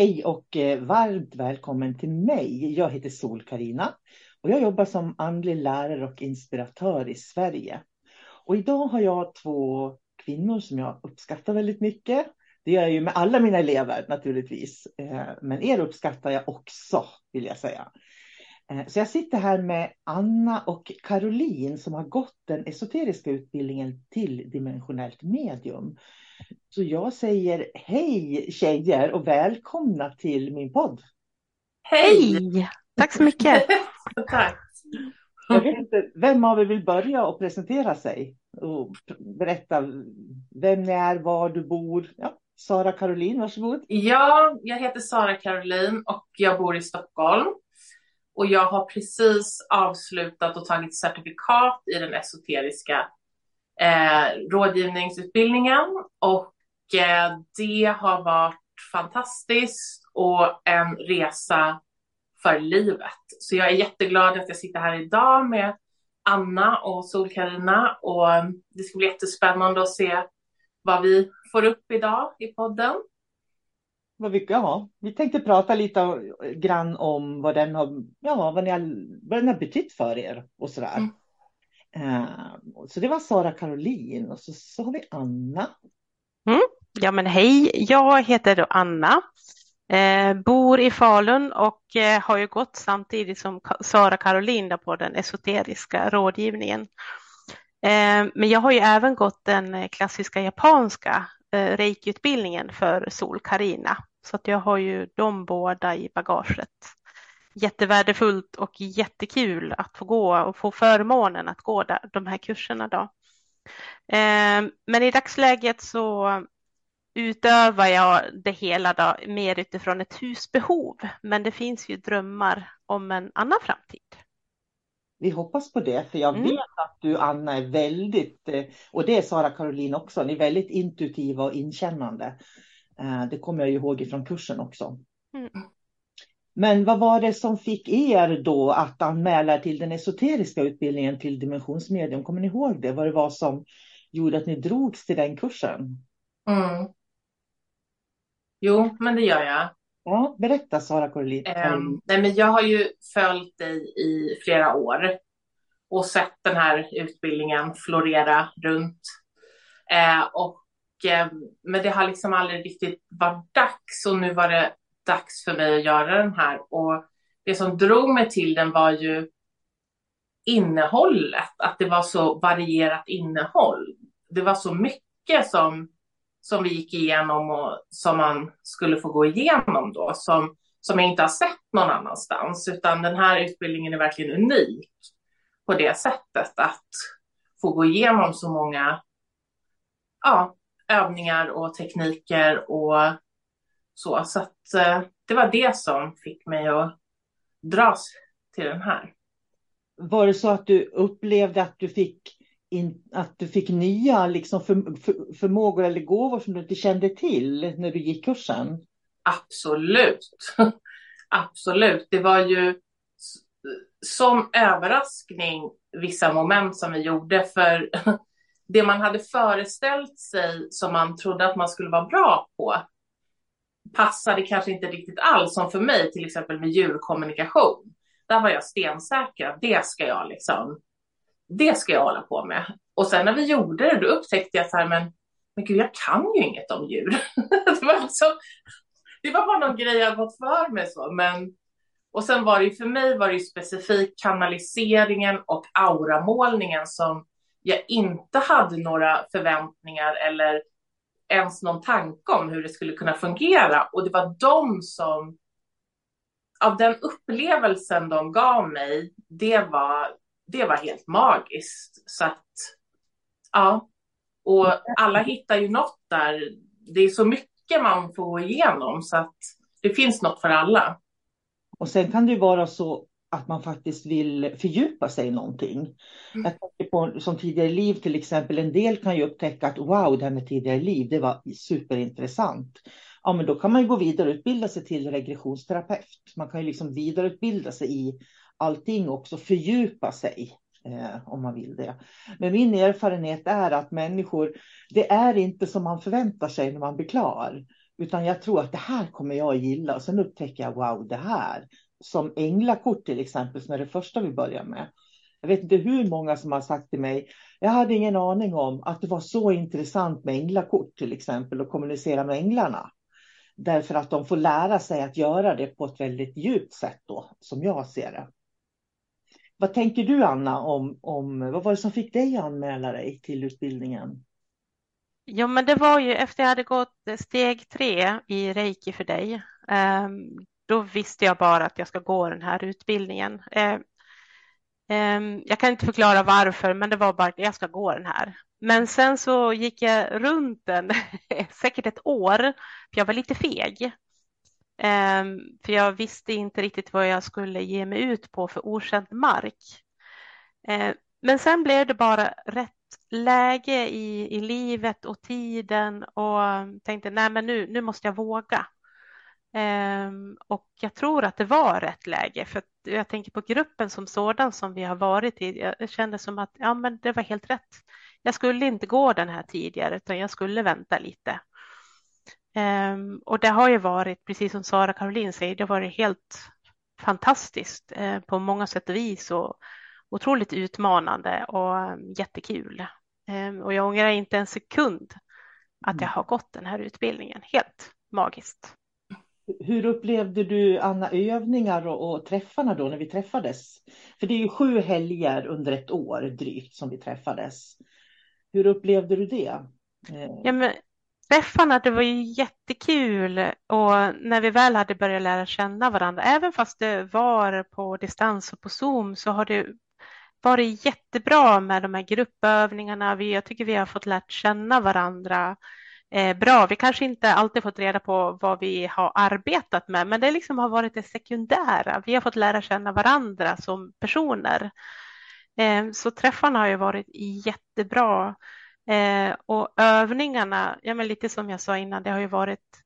Hej och eh, varmt välkommen till mig. Jag heter sol karina och jag jobbar som andlig lärare och inspiratör i Sverige. Och idag har jag två kvinnor som jag uppskattar väldigt mycket. Det gör jag ju med alla mina elever naturligtvis, eh, men er uppskattar jag också vill jag säga. Eh, så jag sitter här med Anna och Caroline som har gått den esoteriska utbildningen till dimensionellt medium. Så jag säger hej tjejer och välkomna till min podd. Hej! Tack så mycket. Tack. Jag vet inte, vem av er vill börja och presentera sig och berätta vem ni är, var du bor? Ja, Sara Caroline, varsågod. Ja, jag heter Sara Caroline och jag bor i Stockholm. Och jag har precis avslutat och tagit certifikat i den esoteriska eh, rådgivningsutbildningen och eh, det har varit fantastiskt och en resa för livet. Så jag är jätteglad att jag sitter här idag med Anna och Sol-Carina och det ska bli jättespännande att se vad vi får upp idag i podden. Vad vi, ja, vi tänkte prata lite grann om vad den har, ja, vad, ni har, vad den har betytt för er och sådär. Mm. Ehm, så det var Sara Caroline och så, så har vi Anna. Mm. Ja men hej, jag heter då Anna, eh, bor i Falun och eh, har ju gått samtidigt som Sara Caroline på den esoteriska rådgivningen. Eh, men jag har ju även gått den eh, klassiska japanska eh, reikiutbildningen för Sol Karina, så att jag har ju de båda i bagaget jättevärdefullt och jättekul att få gå och få förmånen att gå där, de här kurserna. Då. Eh, men i dagsläget så utövar jag det hela då mer utifrån ett husbehov, men det finns ju drömmar om en annan framtid. Vi hoppas på det, för jag mm. vet att du Anna är väldigt, eh, och det är Sara Caroline också, ni är väldigt intuitiva och inkännande. Eh, det kommer jag ihåg ifrån kursen också. Mm. Men vad var det som fick er då att anmäla till den esoteriska utbildningen till dimensionsmedium? Kommer ni ihåg det? Vad det var som gjorde att ni drogs till den kursen? Mm. Jo, men det gör jag. Ja, berätta Sara Corlin. Um, nej, men jag har ju följt dig i flera år och sett den här utbildningen florera runt. Uh, och, um, men det har liksom aldrig riktigt varit dags och nu var det dags för mig att göra den här. Och det som drog mig till den var ju innehållet, att det var så varierat innehåll. Det var så mycket som, som vi gick igenom och som man skulle få gå igenom då, som, som jag inte har sett någon annanstans, utan den här utbildningen är verkligen unik på det sättet att få gå igenom så många ja, övningar och tekniker och så, så att, eh, det var det som fick mig att dras till den här. Var det så att du upplevde att du fick, in, att du fick nya liksom för, för, förmågor eller gåvor som du inte kände till när du gick kursen? Absolut. Absolut. Det var ju som överraskning vissa moment som vi gjorde för det man hade föreställt sig som man trodde att man skulle vara bra på passade kanske inte riktigt alls som för mig, till exempel med djurkommunikation. Där var jag stensäker att det ska jag liksom, det ska jag hålla på med. Och sen när vi gjorde det, då upptäckte jag så här, men, men gud, jag kan ju inget om djur. det, var liksom, det var bara någon grej jag gått för mig så, men och sen var det ju för mig var det ju specifikt kanaliseringen och auramålningen som jag inte hade några förväntningar eller ens någon tanke om hur det skulle kunna fungera. Och det var de som, av den upplevelsen de gav mig, det var, det var helt magiskt. Så att, ja. Och alla hittar ju något där. Det är så mycket man får gå igenom så att det finns något för alla. Och sen kan det ju vara så att man faktiskt vill fördjupa sig i någonting. Mm. Jag tänker på som tidigare liv till exempel. En del kan ju upptäcka att wow, det här med tidigare liv, det var superintressant. Ja, men då kan man ju gå vidare och utbilda sig till regressionsterapeut. Man kan ju liksom vidareutbilda sig i allting också, fördjupa sig eh, om man vill det. Men min erfarenhet är att människor, det är inte som man förväntar sig när man blir klar. Utan jag tror att det här kommer jag att gilla och sen upptäcker jag wow, det här. Som änglakort till exempel, som är det första vi börjar med. Jag vet inte hur många som har sagt till mig, jag hade ingen aning om att det var så intressant med änglakort till exempel och kommunicera med änglarna. Därför att de får lära sig att göra det på ett väldigt djupt sätt då, som jag ser det. Vad tänker du Anna om, om vad var det som fick dig att anmäla dig till utbildningen? Ja, men det var ju efter jag hade gått steg tre i reiki för dig. Ehm, då visste jag bara att jag ska gå den här utbildningen. Eh, ehm, jag kan inte förklara varför, men det var bara att jag ska gå den här. Men sen så gick jag runt den säkert ett år, för jag var lite feg. Ehm, för jag visste inte riktigt vad jag skulle ge mig ut på för okänd mark. Eh, men sen blev det bara rätt läge i, i livet och tiden och tänkte nej men nu, nu måste jag våga. Um, och jag tror att det var rätt läge för jag tänker på gruppen som sådan som vi har varit i. Jag kände som att ja, men det var helt rätt. Jag skulle inte gå den här tidigare utan jag skulle vänta lite. Um, och det har ju varit, precis som Sara Caroline säger, det har varit helt fantastiskt uh, på många sätt och vis och otroligt utmanande och um, jättekul. Och jag ångrar inte en sekund att jag mm. har gått den här utbildningen. Helt magiskt. Hur upplevde du Anna övningar och, och, träffarna då när vi träffades? För det är ju sju helger under ett år drygt som vi träffades. Hur upplevde du det? Eh. Ja, men, träffarna, det var ju jättekul och när vi väl hade börjat lära känna varandra, även fast det var på distans och på Zoom så har det varit jättebra med de här gruppövningarna. Vi, jag tycker vi har fått lärt känna varandra eh, bra. Vi kanske inte alltid fått reda på vad vi har arbetat med, men det liksom har varit det sekundära. Vi har fått lära känna varandra som personer. Eh, så träffarna har ju varit jättebra. Eh, och övningarna, ja, men lite som jag sa innan, det har ju varit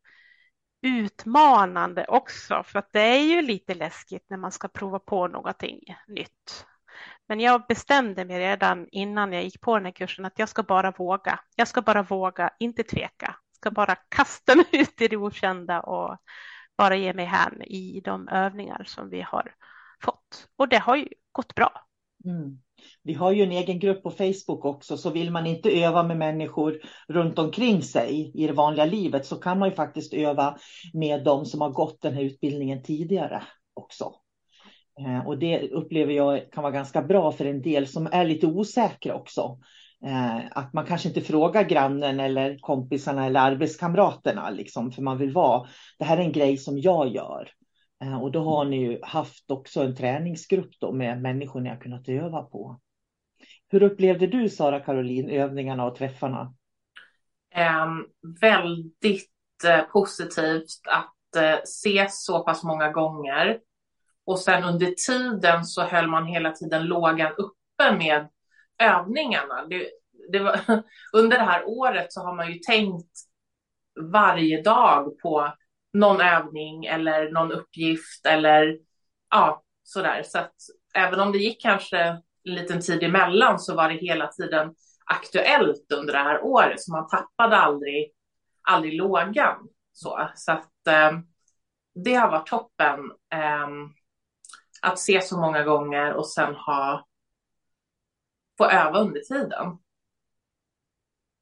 utmanande också, för att det är ju lite läskigt när man ska prova på någonting nytt. Men jag bestämde mig redan innan jag gick på den här kursen att jag ska bara våga. Jag ska bara våga, inte tveka. Jag ska bara kasta mig ut i det okända och bara ge mig hän i de övningar som vi har fått. Och det har ju gått bra. Mm. Vi har ju en egen grupp på Facebook också, så vill man inte öva med människor runt omkring sig i det vanliga livet så kan man ju faktiskt öva med de som har gått den här utbildningen tidigare också. Eh, och det upplever jag kan vara ganska bra för en del som är lite osäkra också. Eh, att man kanske inte frågar grannen eller kompisarna eller arbetskamraterna, liksom, för man vill vara, det här är en grej som jag gör. Eh, och då har ni ju haft också en träningsgrupp då med människor ni har kunnat öva på. Hur upplevde du, Sara Caroline, övningarna och träffarna? Um, väldigt uh, positivt att uh, ses så pass många gånger. Och sen under tiden så höll man hela tiden lågan uppe med övningarna. Det, det var, under det här året så har man ju tänkt varje dag på någon övning eller någon uppgift eller ja, sådär. Så att även om det gick kanske en liten tid emellan så var det hela tiden aktuellt under det här året, så man tappade aldrig, aldrig lågan. Så, så att eh, det har varit toppen. Eh, att se så många gånger och sen ha, få öva under tiden.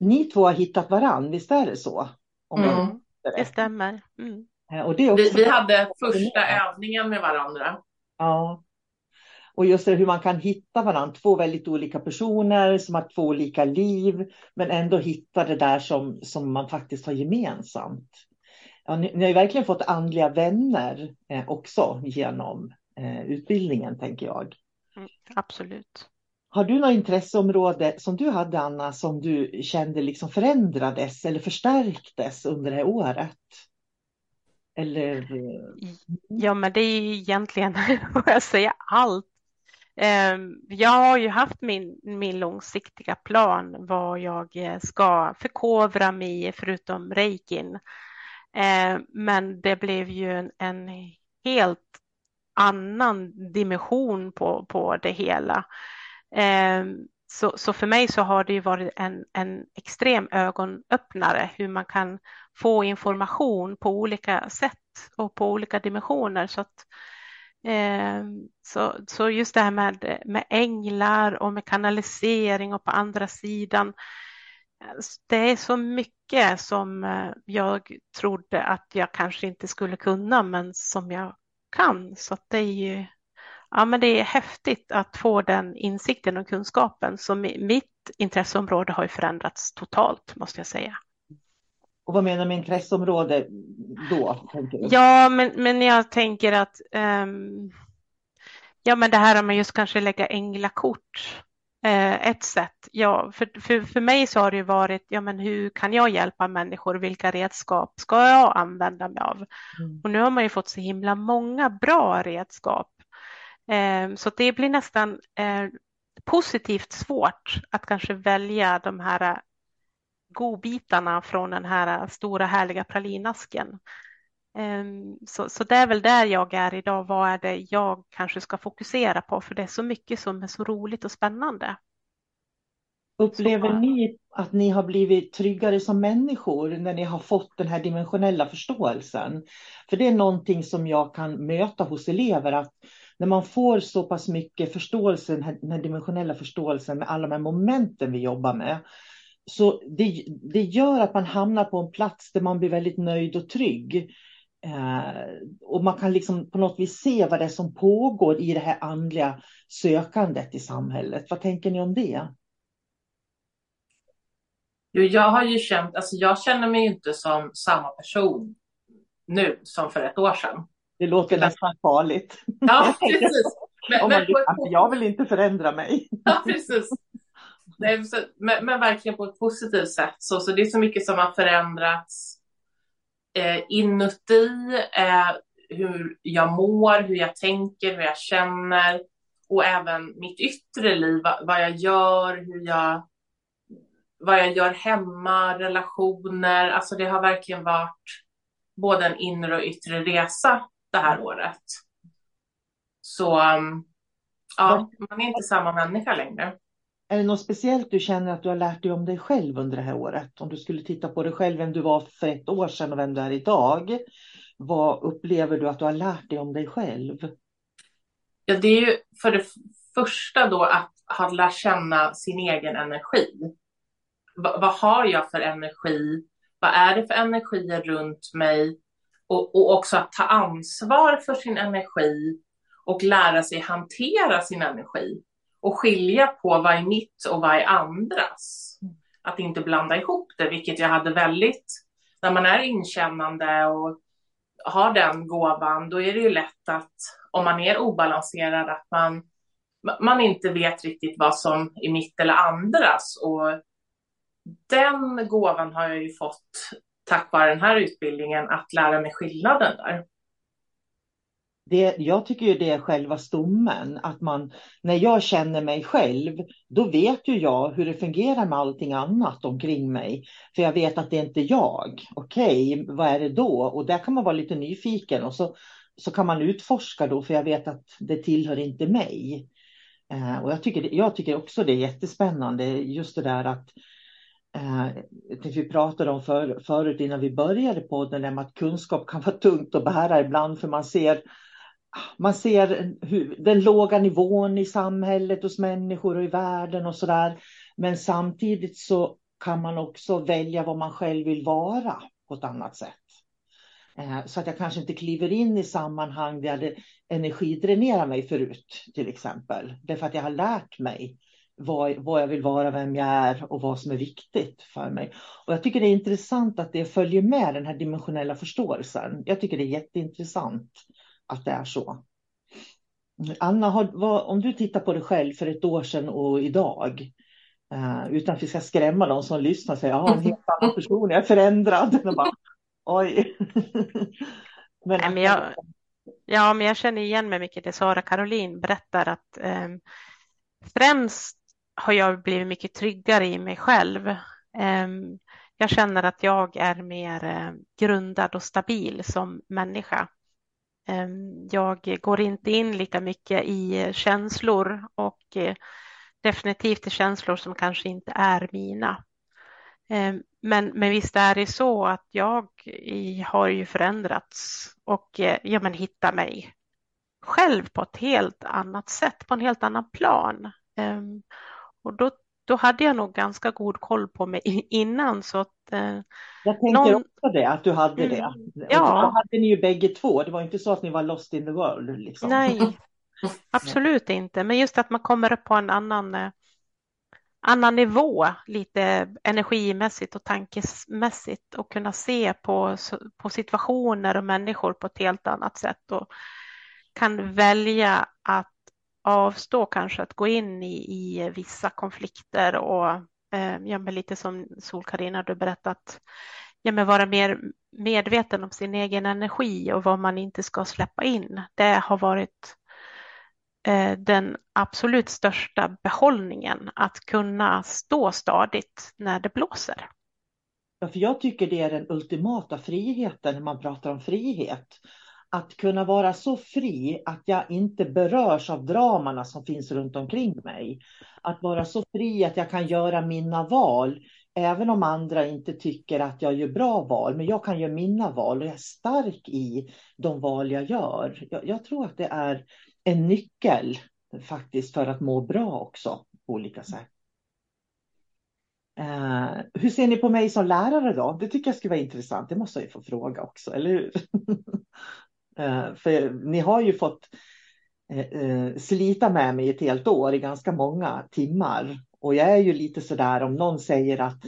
Ni två har hittat varann, visst är det så? Om mm, det stämmer. Mm. Eh, och det också... vi, vi hade första övningen med varandra. Ja. Och just det hur man kan hitta varandra, två väldigt olika personer som har två olika liv, men ändå hitta det där som, som man faktiskt har gemensamt. Ja, ni, ni har ju verkligen fått andliga vänner eh, också genom utbildningen, tänker jag. Mm, absolut. Har du något intresseområde som du hade, Anna, som du kände liksom förändrades eller förstärktes under det här året? Eller? Ja, men det är egentligen, vad jag säger, allt. Ehm, jag har ju haft min, min långsiktiga plan vad jag eh, ska förkovra mig i förutom reikin. Ehm, men det blev ju en, en helt annan dimension på, på det hela. Ehm, så, så för mig så har det ju varit en, en extrem ögonöppnare hur man kan få information på olika sätt och på olika dimensioner. Så, att, eh, så, så just det här med, med änglar och med kanalisering och på andra sidan. Det är så mycket som eh, jag trodde att jag kanske inte skulle kunna men som jag kan. Så det är ju ja, men det är häftigt att få den insikten och kunskapen. Så mitt intresseområde har ju förändrats totalt måste jag säga. Och vad menar du med intresseområde då? Ja, men, men jag tänker att um, ja, men det här med just kanske lägga änglakort ett sätt. Ja, för, för, för mig så har det varit, ja men hur kan jag hjälpa människor? Vilka redskap ska jag använda mig av? Mm. Och nu har man ju fått så himla många bra redskap. Eh, så det blir nästan eh, positivt svårt att kanske välja de här godbitarna från den här stora härliga pralinasken. Ehm, så, så det är väl där jag är idag. Vad är det jag kanske ska fokusera på? För det är så mycket som är så roligt och spännande. Upplever så. ni att ni har blivit tryggare som människor när ni har fått den här dimensionella förståelsen? För det är någonting som jag kan möta hos elever att när man får så pass mycket förståelse, den här, den här dimensionella förståelsen med alla de här momenten vi jobbar med, så det, det gör att man hamnar på en plats där man blir väldigt nöjd och trygg. Eh, och man kan liksom på något vis se vad det är som pågår i det här andliga sökandet i samhället. Vad tänker ni om det? Jo, jag har ju känt, alltså jag känner mig inte som samma person nu som för ett år sedan. Det låter nästan farligt. Ja, precis. Men, men på, på... Jag vill inte förändra mig. Ja, precis. Nej, men, men, verkligen på ett positivt sätt. Så, så det är så mycket som har förändrats eh, inuti, eh, hur jag mår, hur jag tänker, hur jag känner och även mitt yttre liv, vad, vad jag gör, hur jag, vad jag gör hemma, relationer. Alltså det har verkligen varit både en inre och yttre resa det här året. Så um, ja, man är inte samma människa längre. Är det något speciellt du känner att du har lärt dig om dig själv under det här året? Om du skulle titta på dig själv, vem du var för ett år sedan och vem du är idag. Vad upplever du att du har lärt dig om dig själv? Ja, det är ju för det första då att ha lärt känna sin egen energi. V vad har jag för energi? Vad är det för energier runt mig? Och, och också att ta ansvar för sin energi och lära sig hantera sin energi och skilja på vad är mitt och vad är andras. Att inte blanda ihop det, vilket jag hade väldigt, när man är inkännande och har den gåvan, då är det ju lätt att om man är obalanserad, att man, man inte vet riktigt vad som är mitt eller andras. Och den gåvan har jag ju fått tack vare den här utbildningen, att lära mig skillnaden där det, jag tycker ju det är själva stommen, att man, när jag känner mig själv, då vet ju jag hur det fungerar med allting annat omkring mig. För jag vet att det är inte jag. Okej, okay, vad är det då? Och där kan man vara lite nyfiken och så, så kan man utforska då, för jag vet att det tillhör inte mig. Eh, och jag tycker, jag tycker också det är jättespännande, just det där att eh, vi pratade om för, förut innan vi började podden, att kunskap kan vara tungt att bära ibland för man ser man ser hur, den låga nivån i samhället hos människor och i världen och sådär. Men samtidigt så kan man också välja vad man själv vill vara på ett annat sätt. Eh, så att jag kanske inte kliver in i sammanhang där det energidränerar mig förut, till exempel. Därför att jag har lärt mig vad, vad jag vill vara, vem jag är och vad som är viktigt för mig. Och jag tycker det är intressant att det följer med den här dimensionella förståelsen. Jag tycker det är jätteintressant att det är så. Anna, har, vad, om du tittar på dig själv för ett år sedan och idag, uh, utan att vi ska skrämma de som lyssnar och säga, ja, en helt annan person, jag är förändrad. bara, Oj. men, Nej, men jag, ja, men jag känner igen mig mycket det Sara Caroline berättar att eh, främst har jag blivit mycket tryggare i mig själv. Eh, jag känner att jag är mer eh, grundad och stabil som människa. Ehm, jag går inte in lika mycket i eh, känslor och eh, definitivt i känslor som kanske inte är mina. Ehm, men, men visst är det så att jag har ju förändrats och eh, ja, men hittar mig själv på ett helt annat sätt, på en helt annan plan. Ehm, och då, då hade jag nog ganska god koll på mig innan så att eh, jag tänker någon... också det, att du hade det. Mm, ja. Och då hade ni ju bägge två, det var inte så att ni var lost in the world. Liksom. Nej, absolut inte. Men just att man kommer upp på en annan, eh, annan nivå, lite energimässigt och tankesmässigt och kunna se på, på situationer och människor på ett helt annat sätt och kan välja att avstå kanske att gå in i, i vissa konflikter och Eh, ja, men lite som Sol-Karina du berättat, ja, men vara mer medveten om sin egen energi och vad man inte ska släppa in. Det har varit eh, den absolut största behållningen att kunna stå stadigt när det blåser. Ja, för jag tycker det är den ultimata friheten när man pratar om frihet att kunna vara så fri att jag inte berörs av dramana som finns runt omkring mig. Att vara så fri att jag kan göra mina val, även om andra inte tycker att jag gör bra val. Men jag kan göra mina val och jag är stark i de val jag gör. Jag, jag tror att det är en nyckel faktiskt för att må bra också på olika sätt. Uh, hur ser ni på mig som lärare då? Det tycker jag skulle vara intressant. Det måste jag ju få fråga också, eller hur? Eh, för ni har ju fått eh, eh, slita med mig ett helt år i ganska många timmar. Och jag är ju lite sådär om någon säger att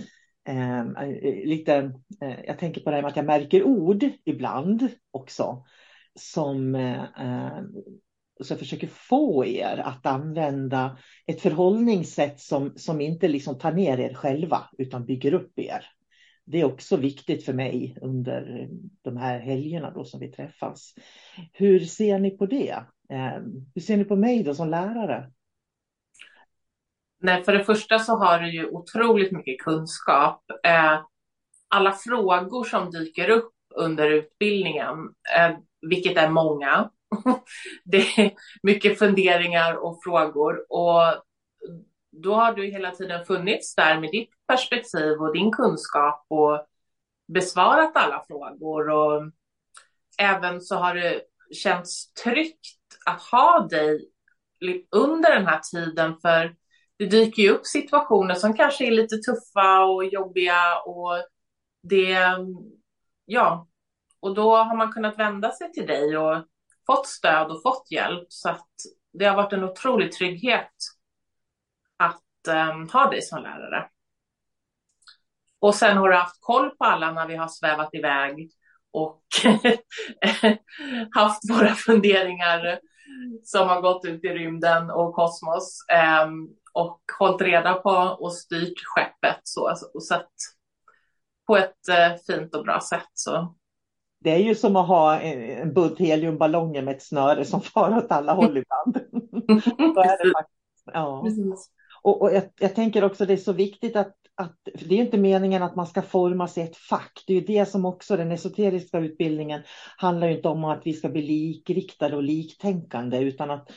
ehm, eh, lite, eh, jag tänker på det här med att jag märker ord ibland också. Som eh, så jag försöker få er att använda ett förhållningssätt som, som inte liksom tar ner er själva utan bygger upp er det är också viktigt för mig under de här helgerna då som vi träffas. Hur ser ni på det? Ehm, hur ser ni på mig då som lärare? Nej, för det första så har du ju otroligt mycket kunskap. Ehm, alla frågor som dyker upp under utbildningen, ehm, vilket är många, det är mycket funderingar och frågor och då har du hela tiden funnits där med ditt perspektiv och din kunskap och besvarat alla frågor. Och även så har det känts tryggt att ha dig under den här tiden för det dyker ju upp situationer som kanske är lite tuffa och jobbiga och det, ja, och då har man kunnat vända sig till dig och fått stöd och fått hjälp så att det har varit en otrolig trygghet um, ha dig som lärare. Och sen har du haft koll på alla när vi har svävat iväg och haft våra funderingar som har gått ut i rymden och kosmos um, och hållit reda på och styrt skeppet så, och sett på ett uh, fint och bra sätt. Så. Det är ju som att ha en bunt heliumballonger med ett snöre som far åt alla håll ibland. så är det faktiskt. Ja. Precis. Och, och jag, jag, tänker också det är så viktigt att, att det är inte meningen att man ska formas i ett fack. Det är ju det som också den esoteriska utbildningen handlar inte om att vi ska bli likriktade och liktänkande utan att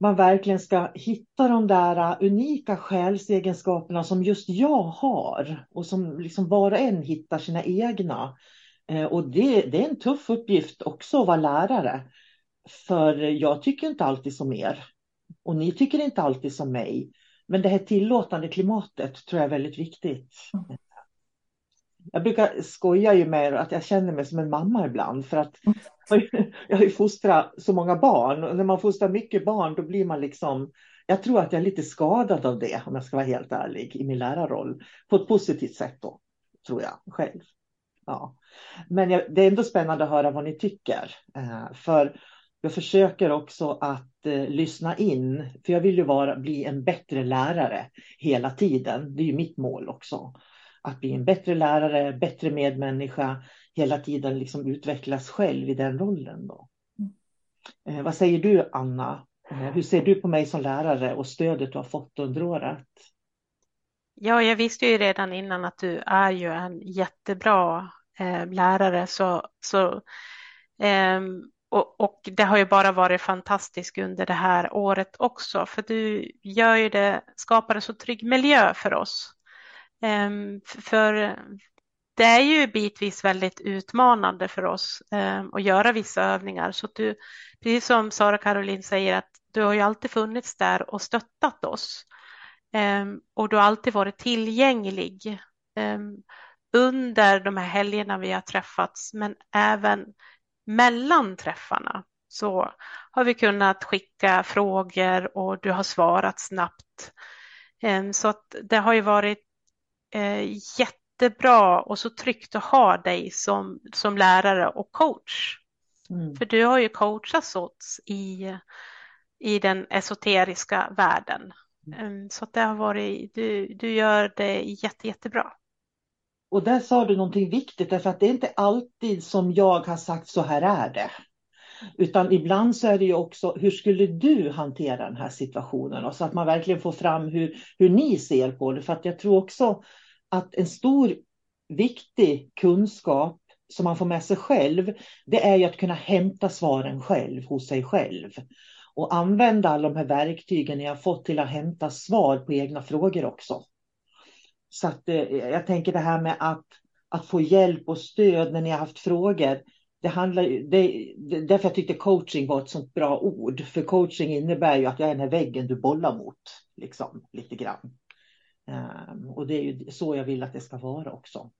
man verkligen ska hitta de där äh, unika själsegenskaperna som just jag har och som liksom var och en hittar sina egna. Äh, och det, det är en tuff uppgift också att vara lärare. För jag tycker inte alltid som er. Och ni tycker inte alltid som mig. Men det här tillåtande klimatet tror jag är väldigt viktigt. Mm. Jag brukar skoja ju med att jag känner mig som en mamma ibland för att jag har ju fostrat så många barn och när man fostrar mycket barn då blir man liksom jag tror att jag är lite skadad av det om jag ska vara helt ärlig i min lärarroll på ett positivt sätt då tror jag själv. Ja. Men jag, det är ändå spännande att höra vad ni tycker eh, för jag försöker också att eh, lyssna in för jag vill ju vara, bli en bättre lärare hela tiden. Det är ju mitt mål också att bli en bättre lärare, bättre medmänniska, hela tiden liksom utvecklas själv i den rollen. Då. Mm. Eh, vad säger du Anna? Eh, hur ser du på mig som lärare och stödet du har fått under året? Ja, jag visste ju redan innan att du är ju en jättebra eh, lärare så, så eh, och, och, det har ju bara varit fantastiskt under det här året också, för du gör ju det, skapar en så trygg miljö för oss. Ehm, för det är ju bitvis väldigt utmanande för oss ehm, att göra vissa övningar. Så du, precis som Sara Caroline säger, att du har ju alltid funnits där och stöttat oss. Ehm, och du har alltid varit tillgänglig ehm, under de här helgerna vi har träffats, men även mellan träffarna så har vi kunnat skicka frågor och du har svarat snabbt. Så att det har ju varit eh, jättebra och så tryggt att ha dig som, som lärare och coach. Mm. För du har ju coachats oss i, i den esoteriska världen. Mm. Så det har varit, du, du gör det jätte, jättebra. Och där sa du någonting viktigt, därför att det är inte alltid som jag har sagt så här är det. Utan ibland så är det ju också, hur skulle du hantera den här situationen? Och så att man verkligen får fram hur, hur ni ser på det. För att jag tror också att en stor viktig kunskap som man får med sig själv, det är ju att kunna hämta svaren själv hos sig själv. Och använda alla de här verktygen jag fått till att hämta svar på egna frågor också. Så att eh, jag tänker det här med att, att få hjälp och stöd när ni har haft frågor det handlar det, det, därför jag tyckte coaching var ett sånt bra ord. För coaching innebär ju att jag är den här väggen du bollar mot, liksom, lite grann. Um, och det är ju så jag vill att det ska vara också.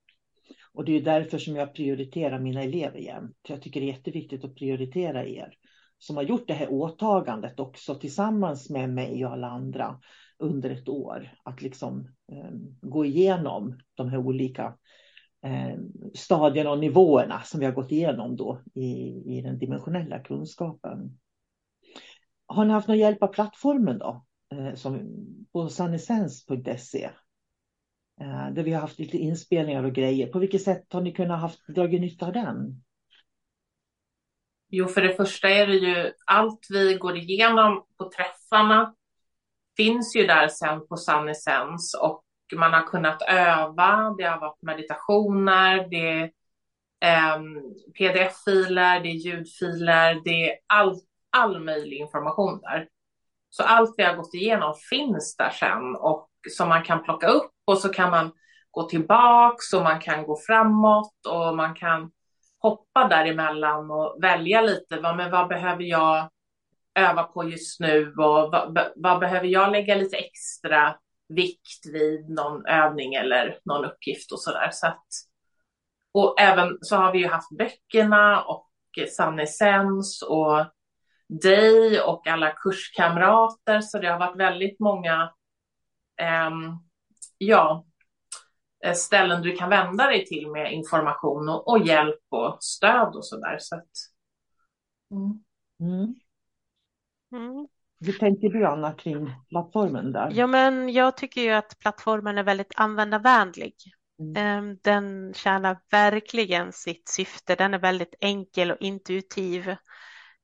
Och det är därför som jag prioriterar mina elever jämt. Jag tycker det är jätteviktigt att prioritera er som har gjort det här åtagandet också tillsammans med mig och alla andra under ett år. Att liksom ehm, gå igenom de här olika eh, stadierna och nivåerna som vi har gått igenom då i, i den dimensionella kunskapen. Har ni haft någon hjälp av plattformen då? Eh, som på sanessens.se eh, där vi har haft lite inspelningar och grejer. På vilket sätt har ni kunnat haft dragit nytta av den? Jo, för det första är det ju allt vi går igenom på träffarna finns ju där sen på Sannessens och man har kunnat öva, det har varit meditationer, det är eh, pdf-filer, det är ljudfiler, det är all, all möjlig information där. Så allt vi har gått igenom finns där sen och som man kan plocka upp och så kan man gå tillbaks och man kan gå framåt och man kan hoppa däremellan och välja lite. Vad, men vad behöver jag öva på just nu och vad, vad behöver jag lägga lite extra vikt vid någon övning eller någon uppgift och sådär. Så att, och även så har vi ju haft böckerna och Sannessens och dig och alla kurskamrater. Så det har varit väldigt många eh, ja, ställen du kan vända dig till med information och, och hjälp och stöd och sådär. Så att, mm. Mm. Mm. Hur tänker du Anna kring plattformen där? Ja, men jag tycker ju att plattformen är väldigt användarvänlig. Mm. Ehm, den tjänar verkligen sitt syfte. Den är väldigt enkel och intuitiv.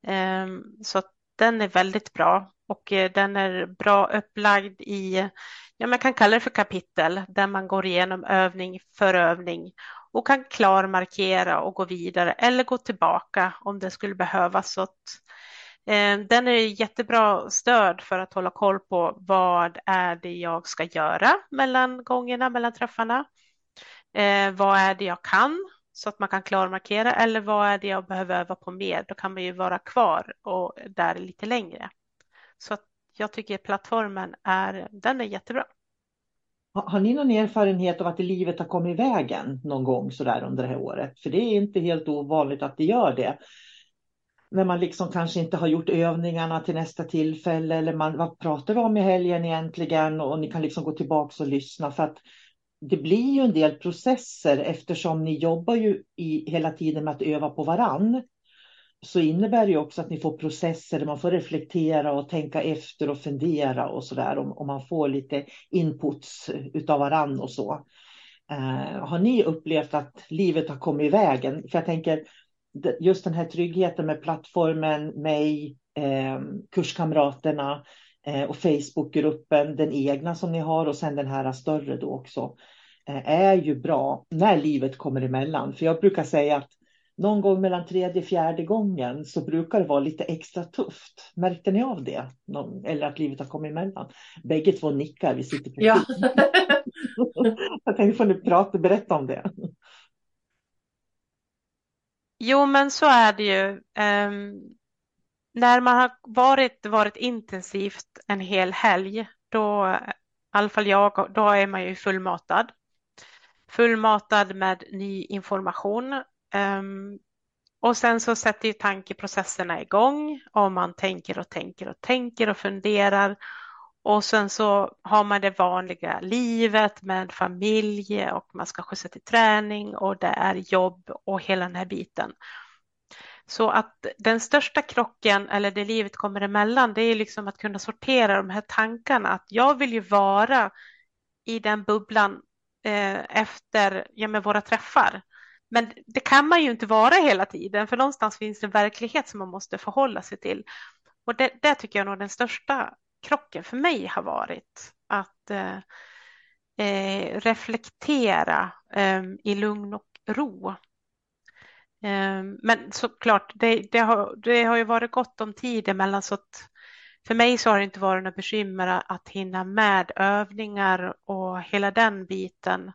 Ehm, så den är väldigt bra och eh, den är bra upplagd i, ja man kan kalla det för kapitel, där man går igenom övning för övning och kan klarmarkera och gå vidare eller gå tillbaka om det skulle behövas. Så att Eh, den är jättebra stöd för att hålla koll på vad är det jag ska göra mellan gångerna, mellan träffarna. Eh, vad är det jag kan så att man kan klarmarkera eller vad är det jag behöver öva på mer? Då kan man ju vara kvar och där lite längre. Så att jag tycker plattformen är, den är jättebra. Har ni någon erfarenhet av att livet har kommit i vägen någon gång sådär under det här året? För det är inte helt ovanligt att det gör det. När man liksom kanske inte har gjort övningarna till nästa tillfälle eller man, vad pratar vi om i helgen egentligen? Och ni kan liksom gå tillbaka och lyssna för att det blir ju en del processer eftersom ni jobbar ju i, hela tiden med att öva på varann så innebär det också att ni får processer där man får reflektera och tänka efter och fundera och så där. Om, om man får lite inputs utav varann och så. Eh, har ni upplevt att livet har kommit i vägen? För jag tänker just den här tryggheten med plattformen, mig, eh, kurskamraterna eh, och Facebookgruppen, den egna som ni har och sen den här större då också, eh, är ju bra när livet kommer emellan. För jag brukar säga att någon gång mellan tredje och fjärde gången så brukar det vara lite extra tufft. Märkte ni av det? Någon, eller att livet har kommit emellan? Bägge två nickar, vi sitter på Ja. Jag tänkte får ni prata, berätta om det. Jo, men så är det ju. Um, när man har varit, varit intensivt en hel helg, då, i alla fall jag, då är man ju fullmatad. Fullmatad med ny information Um, och sen så sätter ju tankeprocesserna igång och man tänker och tänker och tänker och funderar. Och sen så har man det vanliga livet med familj och man ska skjutsa till träning och det är jobb och hela den här biten. Så att den största krocken eller det livet kommer emellan det är liksom att kunna sortera de här tankarna. Att jag vill ju vara i den bubblan eh, efter ja, med våra träffar. Men det kan man ju inte vara hela tiden, för någonstans finns det en verklighet som man måste förhålla sig till. Och det, det tycker jag nog den största krocken för mig har varit. Att eh, eh reflektera eh, i lugn och ro. Eh, men såklart, det, det, har, det har ju varit gott om tid emellan så att för mig så har det inte varit några bekymmer att hinna med övningar och hela den biten.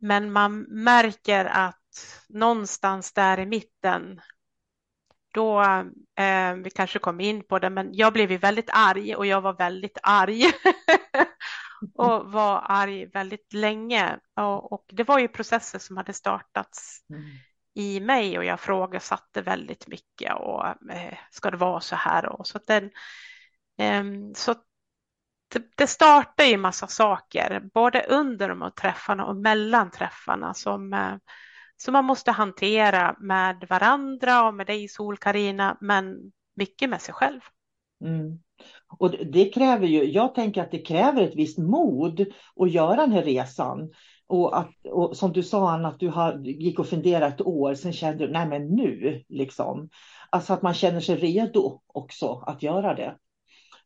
Men man märker att någonstans där i mitten, då, eh, vi kanske kom in på det, men jag blev ju väldigt arg och jag var väldigt arg. och var arg väldigt länge. Och, och, det var ju processer som hade startats mm. i mig och jag frågasatte väldigt mycket och eh, ska det vara så här? Och så den, eh, så det, det startar ju massa saker, både under de här träffarna och mellan träffarna som, eh, som man måste hantera med varandra och med dig sol Karina, men mycket med sig själv. Mm. Och det kräver ju, jag tänker att det kräver ett visst mod att göra den här resan. Och, att, och som du sa Anna, att du har, gick och funderade ett år, sen kände du, nej men nu liksom. Alltså att man känner sig redo också att göra det.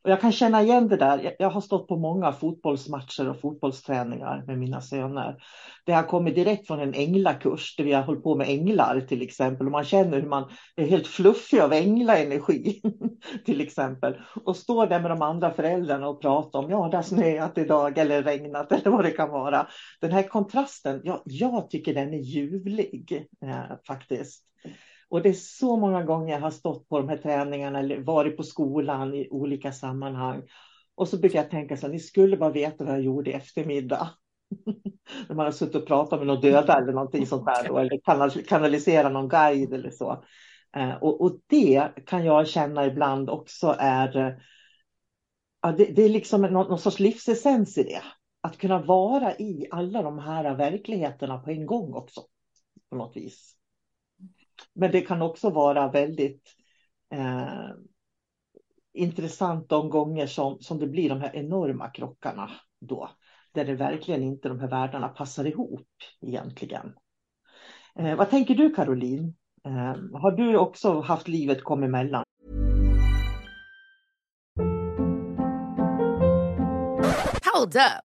Och jag kan känna igen det där. Jag har stått på många fotbollsmatcher och fotbollsträningar med mina söner. Det har kommit direkt från en änglakurs där vi har hållit på med änglar till exempel. Och man känner hur man är helt fluffig av änglaenergi till exempel. Och står där med de andra föräldrarna och pratar om, ja det har snöat idag eller regnat eller vad det kan vara. Den här kontrasten, ja, jag tycker den är ljuvlig eh, faktiskt. Och det är så många gånger jag har stått på de här träningarna eller varit på skolan i olika sammanhang. Och så brukar jag tänka så här, ni skulle bara veta vad jag gjorde i eftermiddag. När man har suttit och pratat med någon döda eller någonting sånt där. Då, eller kanalisera någon guide eller så. Eh, och, och, det kan jag känna ibland också är, ja, det, det är liksom någon, någon sorts livsessens i det. Att kunna vara i alla de här verkligheterna på en gång också. På något vis. Men det kan också vara väldigt eh, intressant de gånger som, som det blir de här enorma krockarna då. Där det verkligen inte de här världarna passar ihop egentligen. Eh, vad tänker du Caroline? Eh, har du också haft livet kom emellan? Hold up.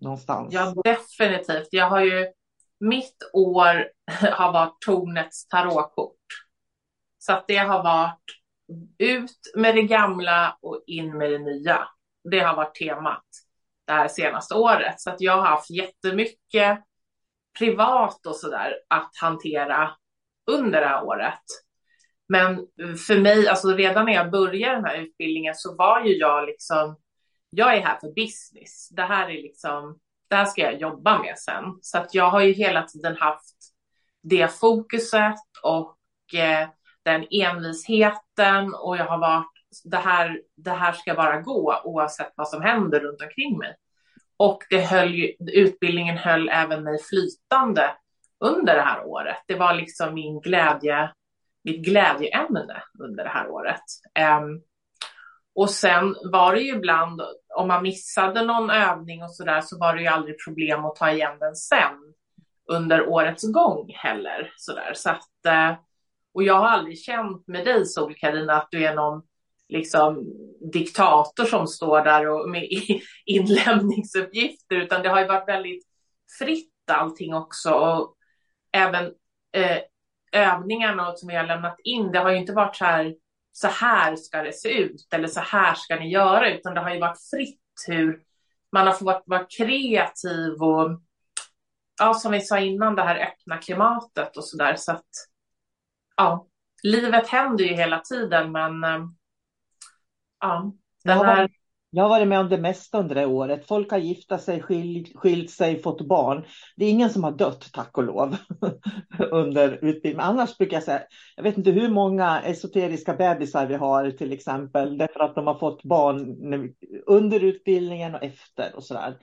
Någonstans. Ja, definitivt. Jag har ju, mitt år har varit tornets tarotkort. Så att det har varit ut med det gamla och in med det nya. Det har varit temat det här senaste året. Så att jag har haft jättemycket privat och sådär att hantera under det här året. Men för mig, alltså redan när jag började den här utbildningen så var ju jag liksom, jag är här för business. Det här är liksom, det här ska jag jobba med sen. Så att jag har ju hela tiden haft det fokuset och eh, den envisheten och jag har varit, det här, det här ska bara gå oavsett vad som händer runt omkring mig. Och det höll ju, utbildningen höll även mig flytande under det här året. Det var liksom min glädje, mitt glädjeämne under det här året. Um, och sen var det ju ibland, om man missade någon övning och sådär, så var det ju aldrig problem att ta igen den sen under årets gång heller. Sådär. Så att, eh, och jag har aldrig känt med dig, sol Karina, att du är någon liksom diktator som står där och med inlämningsuppgifter, utan det har ju varit väldigt fritt allting också. Och även eh, övningarna som vi har lämnat in, det har ju inte varit så här, så här ska det se ut eller så här ska ni göra, utan det har ju varit fritt hur man har fått vara kreativ och ja, som vi sa innan, det här öppna klimatet och så där. Så att ja, livet händer ju hela tiden, men eh, ja, den här... jag har varit med om det mesta under det här året. Folk har gifta sig, skil, skilt sig, fått barn. Det är ingen som har dött, tack och lov, under utbildningen. Annars brukar jag säga, jag vet inte hur många esoteriska bebisar vi har till exempel, därför att de har fått barn under utbildningen och efter och sådär.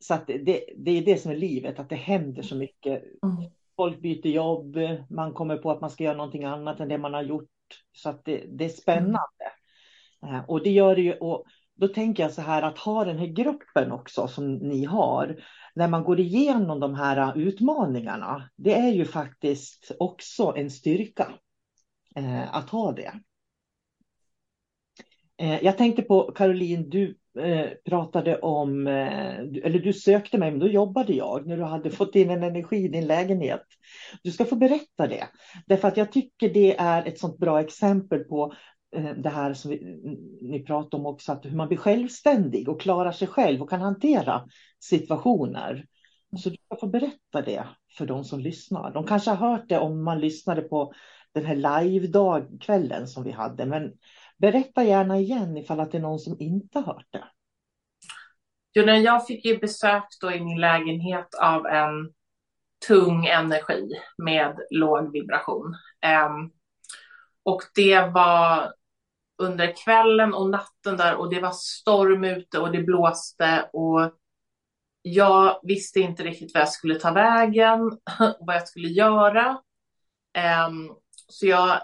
Så att det, det är det som är livet, att det händer så mycket. Mm. Folk byter jobb, man kommer på att man ska göra någonting annat än det man har gjort. Så att det, det är spännande. Eh, Och det gör det ju, och då tänker jag så här att ha den här gruppen också som ni har, när man går igenom de här äh, utmaningarna, det är ju faktiskt också en styrka eh, att ha det. Eh, jag tänkte på Caroline, du eh, pratade om, eh, du- eller du sökte mig, men då jobbade jag när du hade fått in en energi i din lägenhet. Du ska få berätta det, därför att jag tycker det är ett sånt bra exempel på Eh, det här som vi, ni pratar om också, att hur man blir självständig och klarar sig själv och kan hantera situationer. Så du ska få berätta det för de som lyssnar. De kanske har hört det om man lyssnade på den här live-kvällen som vi hade, men berätta gärna igen ifall att det är någon som inte har hört det. Jo, jag fick ju besök då i min lägenhet av en tung energi med låg vibration. Um, och det var under kvällen och natten där och det var storm ute och det blåste och jag visste inte riktigt vad jag skulle ta vägen, vad jag skulle göra. Um, så jag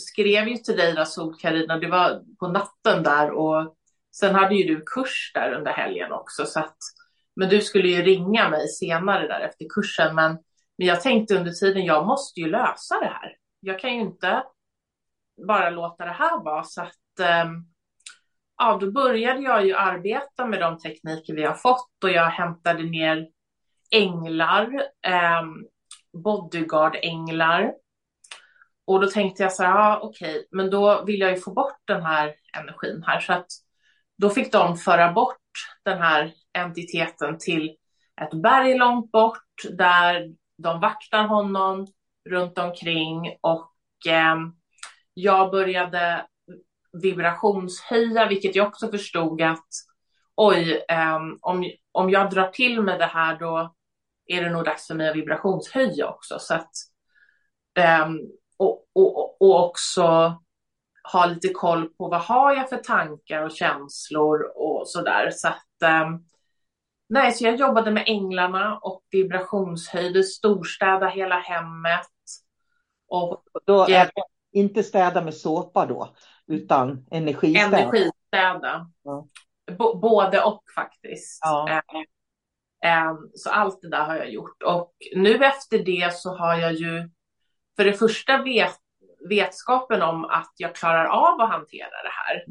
skrev ju till dig då, Sol-Carina, det var på natten där och sen hade ju du kurs där under helgen också så att men du skulle ju ringa mig senare där efter kursen men, men jag tänkte under tiden, jag måste ju lösa det här. Jag kan ju inte bara låta det här vara så att ehm, ja, då började jag ju arbeta med de tekniker vi har fått och jag hämtade ner änglar, eh, bodyguard-änglar. Och då tänkte jag så här, ja okej, okay, men då vill jag ju få bort den här energin här. Så att då fick de föra bort den här entiteten till ett berg långt bort där de vaktar honom runt omkring och eh, jag började vibrationshöja, vilket jag också förstod att oj, um, om, om jag drar till med det här då är det nog dags för mig att vibrationshöja också. Så att, um, och, och, och också ha lite koll på vad har jag för tankar och känslor och sådär. Så att, um, nej, så jag jobbade med änglarna och vibrationshöjde, storstäda hela hemmet. Och, då är det inte städa med såpa då? utan energistäda. Energistäda. Ja. både och faktiskt. Ja. Eh, eh, så allt det där har jag gjort. Och nu efter det så har jag ju för det första vet, vetskapen om att jag klarar av att hantera det här.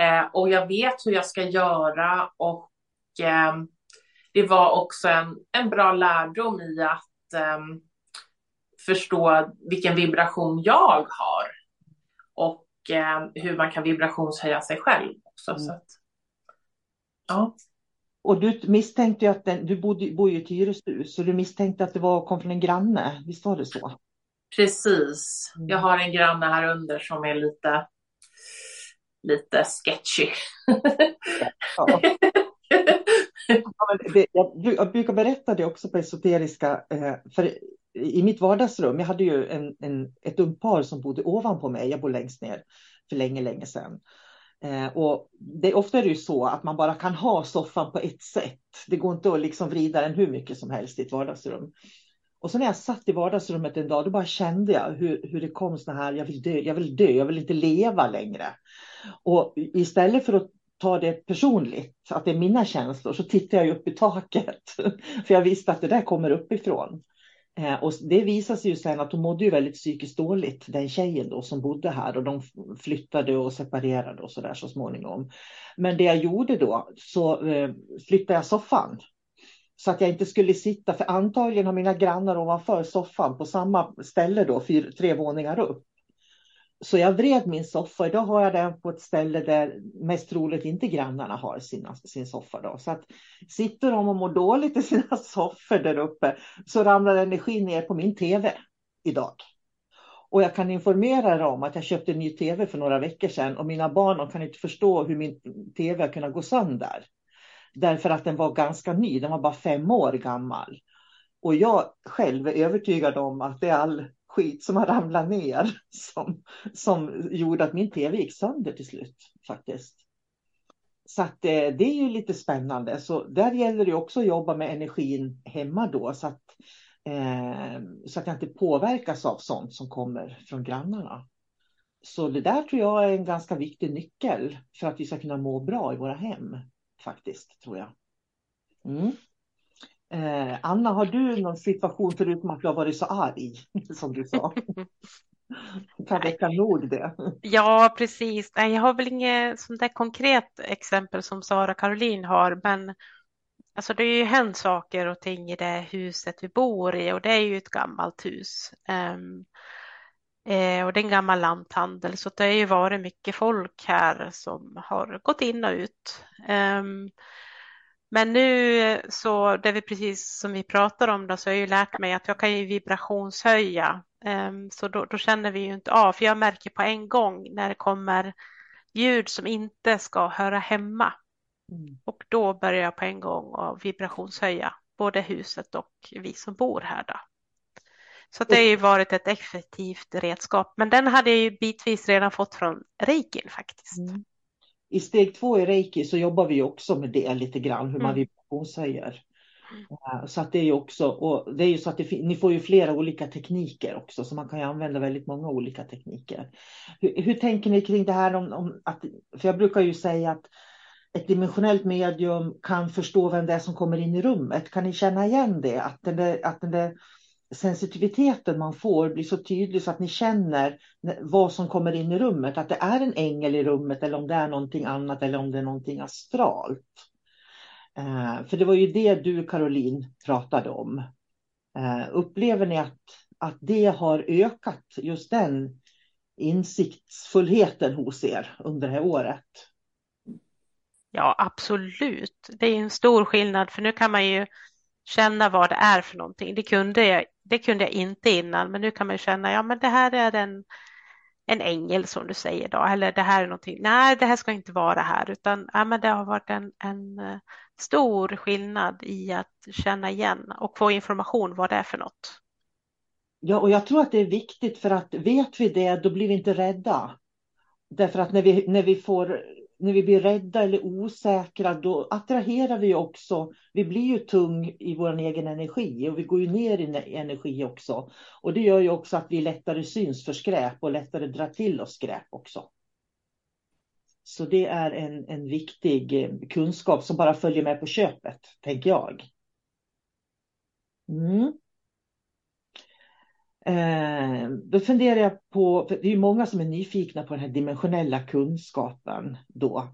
Eh, och jag vet hur jag ska göra och eh, det var också en, en bra lärdom i att eh, förstå vilken vibration jag har. Och eh, hur man kan vibrationshöja sig själv också. Mm. Så att, ja. Och du misstänkte ju att den, du bodde, bor ju i hyreshus, så du misstänkte att det var, kom från en granne, visst var det så? Precis, mm. jag har en granne här under som är lite, lite sketchy. Ja. jag, brukar berätta det också på esoteriska, eh, för i mitt vardagsrum, jag hade ju en, en, ett ungpar som bodde ovanpå mig, jag bor längst ner för länge, länge sedan. Eh, och det, ofta är det ju så att man bara kan ha soffan på ett sätt. Det går inte att liksom vrida den hur mycket som helst i ett vardagsrum. Och så när jag satt i vardagsrummet en dag, då bara kände jag hur, hur det kom såna här, jag vill dö, jag vill dö, jag vill inte leva längre. Och istället för att ta det personligt, att det är mina känslor, så tittar jag upp i taket. För jag visste att det där kommer uppifrån. Eh, och det visade sig ju sen att hon mådde ju väldigt psykiskt dåligt, den tjejen då som bodde här och de flyttade och separerade och så där så småningom. Men det jag gjorde då så eh, flyttade jag soffan så att jag inte skulle sitta, för antagligen har mina grannar ovanför soffan på samma ställe då, fyra, tre våningar upp. Så jag vred min soffa. Idag har jag den på ett ställe där mest troligt inte grannarna har sina, sin soffa. Då. Så att sitter de och mår dåligt i sina soffor där uppe så ramlar energin ner på min tv idag. Och jag kan informera er om att jag köpte en ny tv för några veckor sedan och mina barn kan inte förstå hur min tv har kunnat gå sönder. Därför att den var ganska ny, den var bara fem år gammal. Och jag själv är övertygad om att det är all skit som har ramlat ner som, som gjorde att min tv gick sönder till slut faktiskt. Så att det, det är ju lite spännande. Så där gäller det också att jobba med energin hemma då så att, eh, så att jag inte påverkas av sånt som kommer från grannarna. Så det där tror jag är en ganska viktig nyckel för att vi ska kunna må bra i våra hem faktiskt, tror jag. Mm. Eh, Anna, har du någon situation förutom att du har varit så arg som du sa? kan räcka nog det. Ja, precis. Nej, jag har väl inget sånt där konkret exempel som Sara Caroline har, men alltså det är ju hänt saker och ting i det huset vi bor i och det är ju ett gammalt hus. Um, eh, och det är en gammal lanthandel så det har ju varit mycket folk här som har gått in och ut. Um, men nu så, det är precis som vi pratar om då, så har jag ju lärt mig att jag kan ju vibrationshöja. Um, så då, då, känner vi ju inte av, för jag märker på en gång när det kommer ljud som inte ska höra hemma Mm. Och då börjar jag på en gång att vibrationshöja både huset och vi som bor här. Då. Så det har ju varit ett effektivt redskap, men den hade jag ju bitvis redan fått från reikin faktiskt. Mm. I steg två i reiki så jobbar vi också med det lite grann, hur man mm. vibrationshöjer. Mm. Så att det är ju också, och det är ju så att det, ni får ju flera olika tekniker också, så man kan ju använda väldigt många olika tekniker. Hur, hur tänker ni kring det här om, om, att, för jag brukar ju säga att ett dimensionellt medium kan förstå vem det är som kommer in i rummet. Kan ni känna igen det? Att den där, att den där sensitiviteten man får blir så tydlig så att ni känner vad som kommer in i rummet. Att det är en ängel i rummet eller om det är någonting annat eller om det är någonting astralt. Eh, för det var ju det du Caroline pratade om. Eh, upplever ni att, att det har ökat just den insiktsfullheten hos er under det här året? Ja, absolut. Det är en stor skillnad för nu kan man ju känna vad det är för någonting. Det kunde jag, det kunde jag inte innan, men nu kan man känna, ja men det här är en, en ängel som du säger då, eller det här är någonting, nej det här ska inte vara här, utan ja, men det har varit en, en eh, stor skillnad i att känna igen och få information vad det är för något. Ja, och jag tror att det är viktigt för att vet vi det, då blir vi inte rädda. Därför att när vi, när vi får när vi blir rädda eller osäkra, då attraherar vi också. Vi blir ju tung i vår egen energi och vi går ju ner i energi också. Och det gör ju också att vi lättare syns för skräp och lättare drar till oss skräp också. Så det är en, en viktig eh, kunskap som bara följer med på köpet, tänker jag. Mm. Eh, då funderar jag på, för det är många som är nyfikna på den här dimensionella kunskapen då.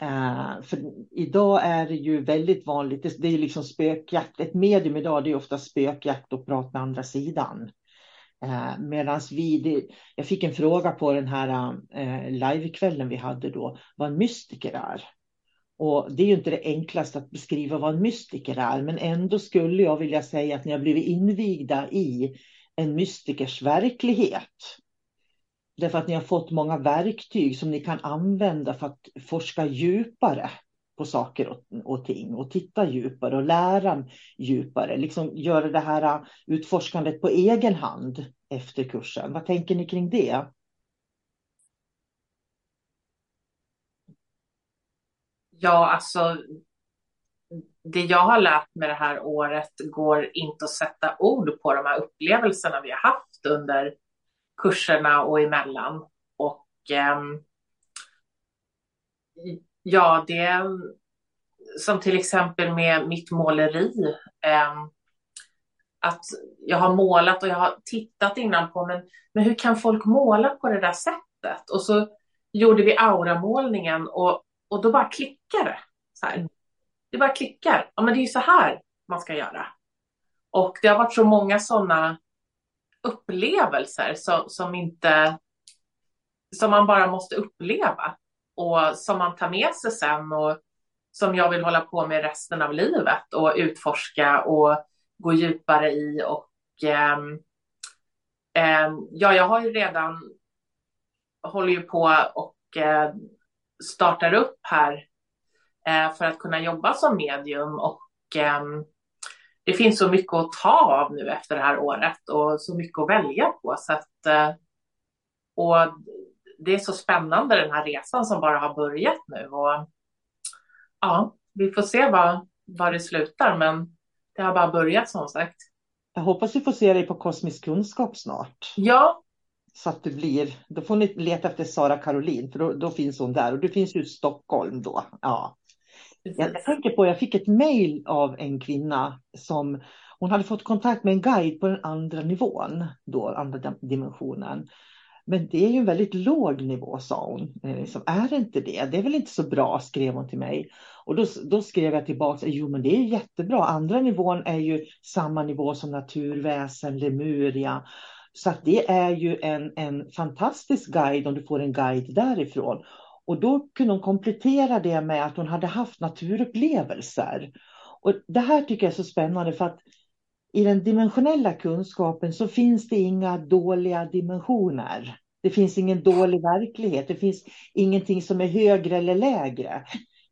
Eh, för idag är det ju väldigt vanligt, det, det är liksom spökjakt, ett medium idag det är ofta spökjakt och prat med andra sidan. Eh, Medan vi, det, jag fick en fråga på den här eh, livekvällen vi hade då, vad en mystiker är. Och det är ju inte det enklaste att beskriva vad en mystiker är, men ändå skulle jag vilja säga att ni har blivit invigda i en mystikers verklighet. Därför att ni har fått många verktyg som ni kan använda för att forska djupare på saker och, och ting och titta djupare och lära djupare. Liksom göra det här äh, utforskandet på egen hand efter kursen. Vad tänker ni kring det? Ja, alltså det jag har lärt mig det här året går inte att sätta ord på de här upplevelserna vi har haft under kurserna och emellan. Och eh, ja, det som till exempel med mitt måleri. Eh, att jag har målat och jag har tittat innan på men, men hur kan folk måla på det där sättet? Och så gjorde vi auramålningen och, och då bara klickade det. Så här. Det bara klickar. Ja, men det är ju så här man ska göra. Och det har varit så många sådana upplevelser som, som inte som man bara måste uppleva och som man tar med sig sen och som jag vill hålla på med resten av livet och utforska och gå djupare i och eh, eh, ja, jag har ju redan håller ju på och eh, startar upp här för att kunna jobba som medium och ehm, det finns så mycket att ta av nu efter det här året och så mycket att välja på. Så att, eh, och det är så spännande den här resan som bara har börjat nu. Och, ja, vi får se var, var det slutar, men det har bara börjat som sagt. Jag hoppas vi får se dig på Kosmisk kunskap snart. Ja. Så att det blir, då får ni leta efter Sara Caroline, för då, då finns hon där. Och du finns ju i Stockholm då. Ja. Jag tänker på, jag fick ett mejl av en kvinna som hon hade fått kontakt med en guide på den andra nivån, då, andra dimensionen. Men det är ju en väldigt låg nivå, sa hon. Eh, liksom, är det inte det? Det är väl inte så bra, skrev hon till mig. Och då, då skrev jag tillbaka, jo men det är jättebra. Andra nivån är ju samma nivå som naturväsen, Lemuria. Så att det är ju en, en fantastisk guide om du får en guide därifrån. Och då kunde hon komplettera det med att hon hade haft naturupplevelser. Och det här tycker jag är så spännande för att i den dimensionella kunskapen så finns det inga dåliga dimensioner. Det finns ingen dålig verklighet. Det finns ingenting som är högre eller lägre.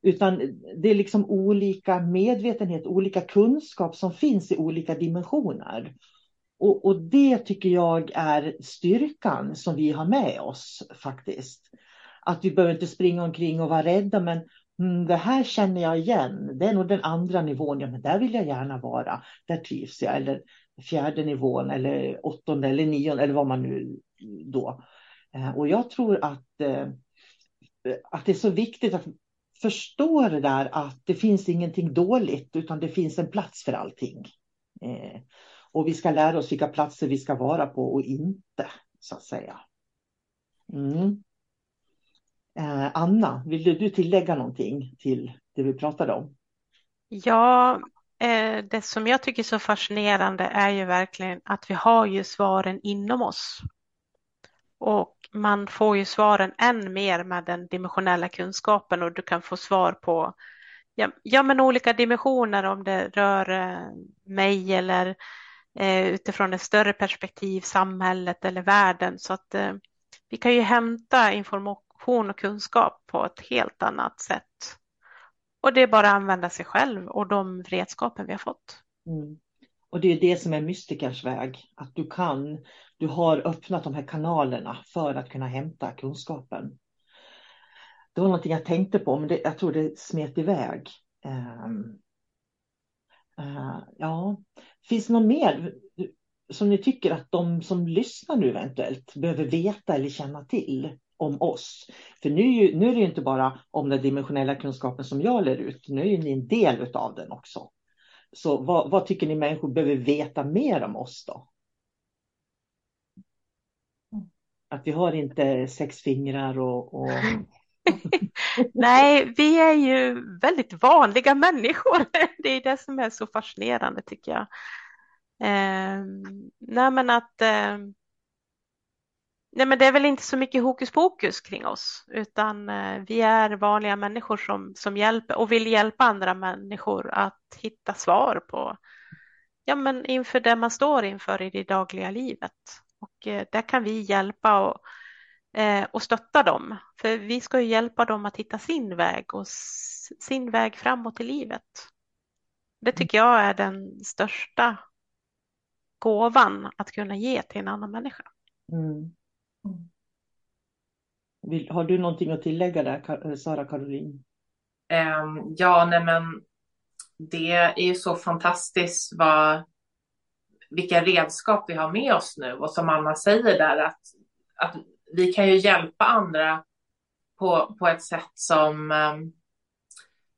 Utan det är liksom olika medvetenhet, olika kunskap som finns i olika dimensioner. Och, och, det tycker jag är styrkan som vi har med oss faktiskt. Att vi behöver inte springa omkring och vara rädda, men mm, det här känner jag igen. Det är nog den andra nivån. Ja, men där vill jag gärna vara. Där trivs jag. Eller fjärde nivån eller åttonde eller nionde eller vad man nu då. Eh, och jag tror att, eh, att det är så viktigt att förstå det där att det finns ingenting dåligt utan det finns en plats för allting. Eh, och vi ska lära oss vilka platser vi ska vara på och inte, så att säga. Mm. Eh, Anna, vill du tillägga någonting till det vi pratade om? Ja, eh, det som jag tycker är så fascinerande är ju verkligen att vi har ju svaren inom oss. Och man får ju svaren än mer med den dimensionella kunskapen och du kan få svar på ja, ja men olika dimensioner om det rör eh, mig eller eh, utifrån ett större perspektiv, samhället eller världen. Så att eh, vi kan ju hämta information och kunskap på ett helt annat sätt. Och det är bara att använda sig själv och de redskapen vi har fått. Mm. Och det är det som är mystikers väg, att du kan, du har öppnat de här kanalerna för att kunna hämta kunskapen. Det var någonting jag tänkte på, men det, jag tror det smet iväg. Um, uh, ja, finns det något mer som ni tycker att de som lyssnar nu eventuellt behöver veta eller känna till om oss? För nu, nu är det ju inte bara om den dimensionella kunskapen som jag lär ut, nu är ni en del av den också. Så vad, vad, tycker ni människor behöver veta mer om oss då? Att vi har inte sex fingrar och... och... Nej, vi är ju väldigt vanliga människor. Det är det som är så fascinerande tycker jag. Eh, nej, men att eh, Nej, men det är väl inte så mycket hokus pokus kring oss, utan eh, vi är vanliga människor som, som hjälper och vill hjälpa andra människor att hitta svar på, ja, men inför det man står inför i det dagliga livet. Och eh, där kan vi hjälpa och, eh, och stötta dem, för vi ska ju hjälpa dem att hitta sin väg och sin väg framåt i livet. Det tycker jag är den största gåvan att kunna ge till en annan människa. Mm. Mm. Vill, har du någonting att tillägga där, eh, Sara Caroline? Um, ja, nej men det är ju så fantastiskt vad, vilka redskap vi har med oss nu. Och som Anna säger där att, att vi kan ju hjälpa andra på, på ett sätt som, um,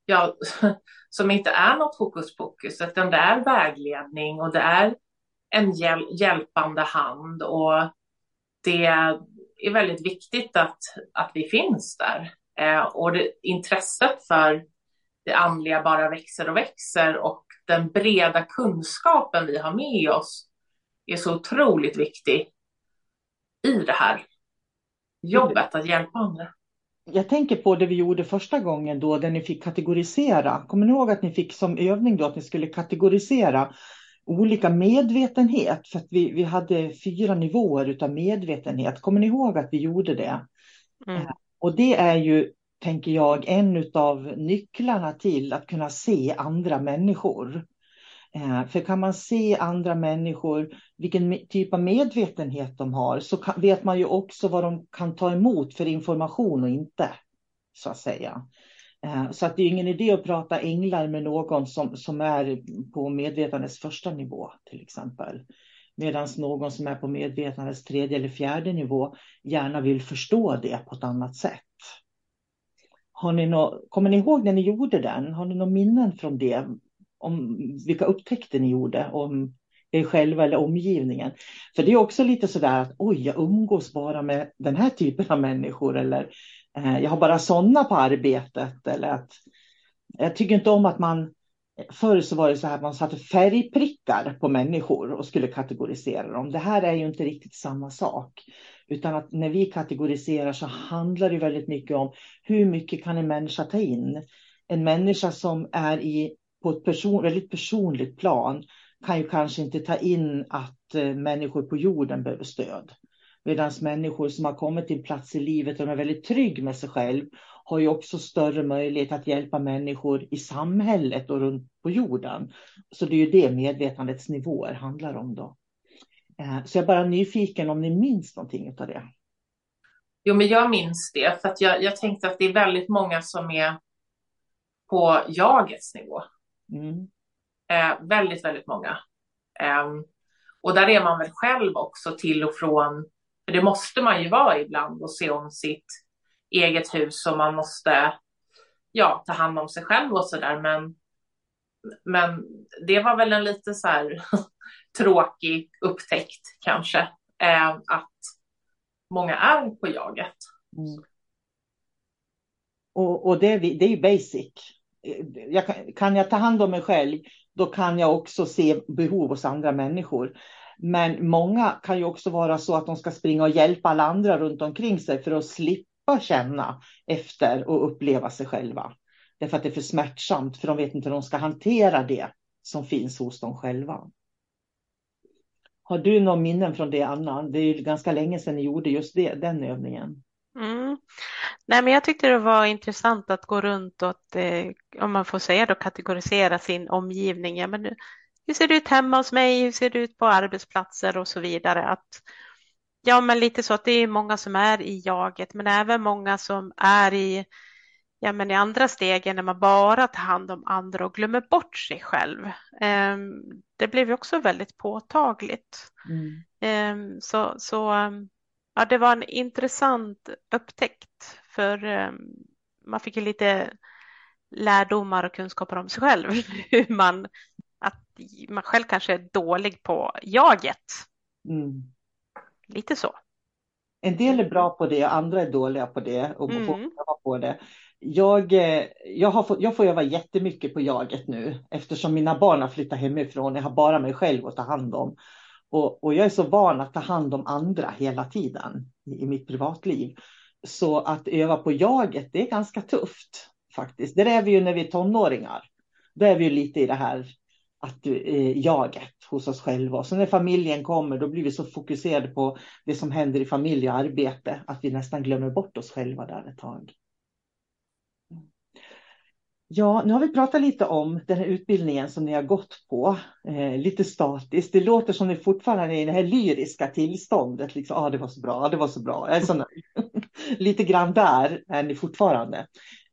ja, som inte är något hokus pokus, utan det är vägledning och det är en hjäl hjälpande hand. Och det är väldigt viktigt att, att vi finns där. Eh, och det, intresset för det andliga bara växer och växer och den breda kunskapen vi har med oss är så otroligt viktig i det här jobbet att hjälpa andra. Jag tänker på det vi gjorde första gången då, där ni fick kategorisera. Kommer ni ihåg att ni fick som övning då att ni skulle kategorisera olika medvetenhet, för att vi, vi hade fyra nivåer av medvetenhet. Kommer ni ihåg att vi gjorde det? Mm. Eh, och det är ju, tänker jag, en av nycklarna till att kunna se andra människor. Eh, för kan man se andra människor, vilken typ av medvetenhet de har, så vet man ju också vad de kan ta emot för information och inte, så att säga. Eh, så att det är ingen idé att prata änglar med någon som, som är på medvetandets första nivå till exempel. Medan någon som är på medvetandets tredje eller fjärde nivå gärna vill förstå det på ett annat sätt. Har ni nå, kommer ni ihåg när ni gjorde den? Har ni några minnen från det? Om vilka upptäckter ni gjorde om er själva eller omgivningen? För det är också lite sådär att oj, jag umgås bara med den här typen av människor eller Eh, jag har bara sådana på arbetet. Eller att, jag tycker inte om att man, förr så var det så här att man satte färgprickar på människor och skulle kategorisera dem. Det här är ju inte riktigt samma sak. Utan att när vi kategoriserar så handlar det väldigt mycket om hur mycket kan en människa ta in? En människa som är i, på ett person, väldigt personligt plan kan ju kanske inte ta in att eh, människor på jorden behöver stöd. Medan människor som har kommit till en plats i livet och är väldigt trygg med sig själv har ju också större möjlighet att hjälpa människor i samhället och runt på jorden. Så det är ju det medvetandets nivåer handlar om då. Eh, så jag är bara nyfiken om ni minns någonting av det. Jo, men jag minns det för att jag, jag tänkte att det är väldigt många som är på jagets nivå. Mm. Eh, väldigt, väldigt många. Eh, och där är man väl själv också till och från, för det måste man ju vara ibland och se om sitt eget hus och man måste ja, ta hand om sig själv och sådär. Men, men det var väl en lite så här tråkig upptäckt kanske, eh, att många är på jaget. Mm. Och, och det, det är ju basic. Jag kan, kan jag ta hand om mig själv, då kan jag också se behov hos andra människor. Men många kan ju också vara så att de ska springa och hjälpa alla andra runt omkring sig för att slippa känna efter och uppleva sig själva. Därför att det är för smärtsamt, för de vet inte hur de ska hantera det som finns hos dem själva. Har du några minnen från det, Anna? Det är ju ganska länge sedan ni gjorde just det, den övningen. Mm. Nej, men jag tyckte det var intressant att gå runt och att, eh, om man får säga då, kategorisera sin omgivning. Ja, men hur ser det ut hemma hos mig? Hur ser det ut på arbetsplatser och så vidare? Att, ja, men lite så att det är många som är i jaget, men även många som är i ja, men i andra stegen när man bara tar hand om andra och glömmer bort sig själv. Ehm, det blev ju också väldigt påtagligt. Mm. Ehm, så, så ja, det var en intressant upptäckt för ehm, man fick ju lite lärdomar och kunskaper om sig själv. Hur man, man själv kanske är dålig på jaget. Mm. Lite så. En del är bra på det, andra är dåliga på det och mm. får på det jag, eh, jag, har fått, jag får öva jättemycket på jaget nu eftersom mina barn har flyttat hemifrån. Jag har bara mig själv att ta hand om. Och, och jag är så van att ta hand om andra hela tiden i, i mitt privatliv. Så att öva på jaget, det är ganska tufft faktiskt. Det är vi ju när vi är tonåringar. Då är vi ju lite i det här att eh, jaget hos oss själva. Och så när familjen kommer, då blir vi så fokuserade på det som händer i familj och arbete att vi nästan glömmer bort oss själva där ett tag. Ja, nu har vi pratat lite om den här utbildningen som ni har gått på, eh, lite statiskt. Det låter som ni fortfarande är i det här lyriska tillståndet. Liksom, ah, det var så bra, det var så bra, jag är så nöjd. lite grann där är ni fortfarande.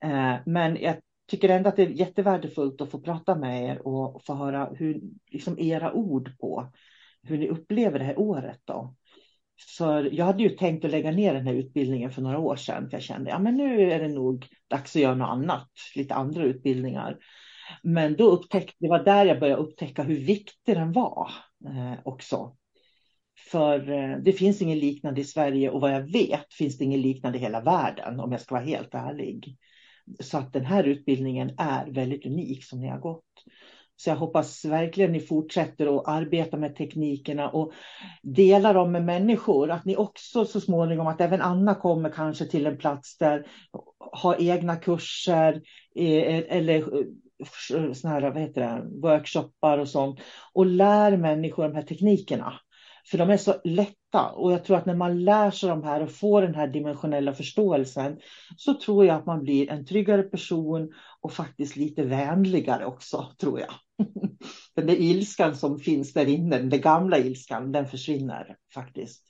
Eh, men jag tycker ändå att det är jättevärdefullt att få prata med er och få höra hur, liksom era ord på hur ni upplever det här året. Då. För jag hade ju tänkt att lägga ner den här utbildningen för några år sedan. För jag kände, ja men nu är det nog dags att göra något annat, lite andra utbildningar. Men då upptäckte, det var där jag började upptäcka hur viktig den var eh, också. För eh, det finns ingen liknande i Sverige och vad jag vet finns det ingen liknande i hela världen om jag ska vara helt ärlig. Så att den här utbildningen är väldigt unik som ni har gått. Så jag hoppas verkligen ni fortsätter att arbeta med teknikerna och dela dem med människor. Att ni också så småningom, att även Anna kommer kanske till en plats där har egna kurser eh, eller eh, såna här, vad heter det, workshoppar och sånt och lär människor de här teknikerna. För de är så lätta och jag tror att när man lär sig de här och får den här dimensionella förståelsen så tror jag att man blir en tryggare person och faktiskt lite vänligare också, tror jag. Den där ilskan som finns där inne, den gamla ilskan, den försvinner faktiskt.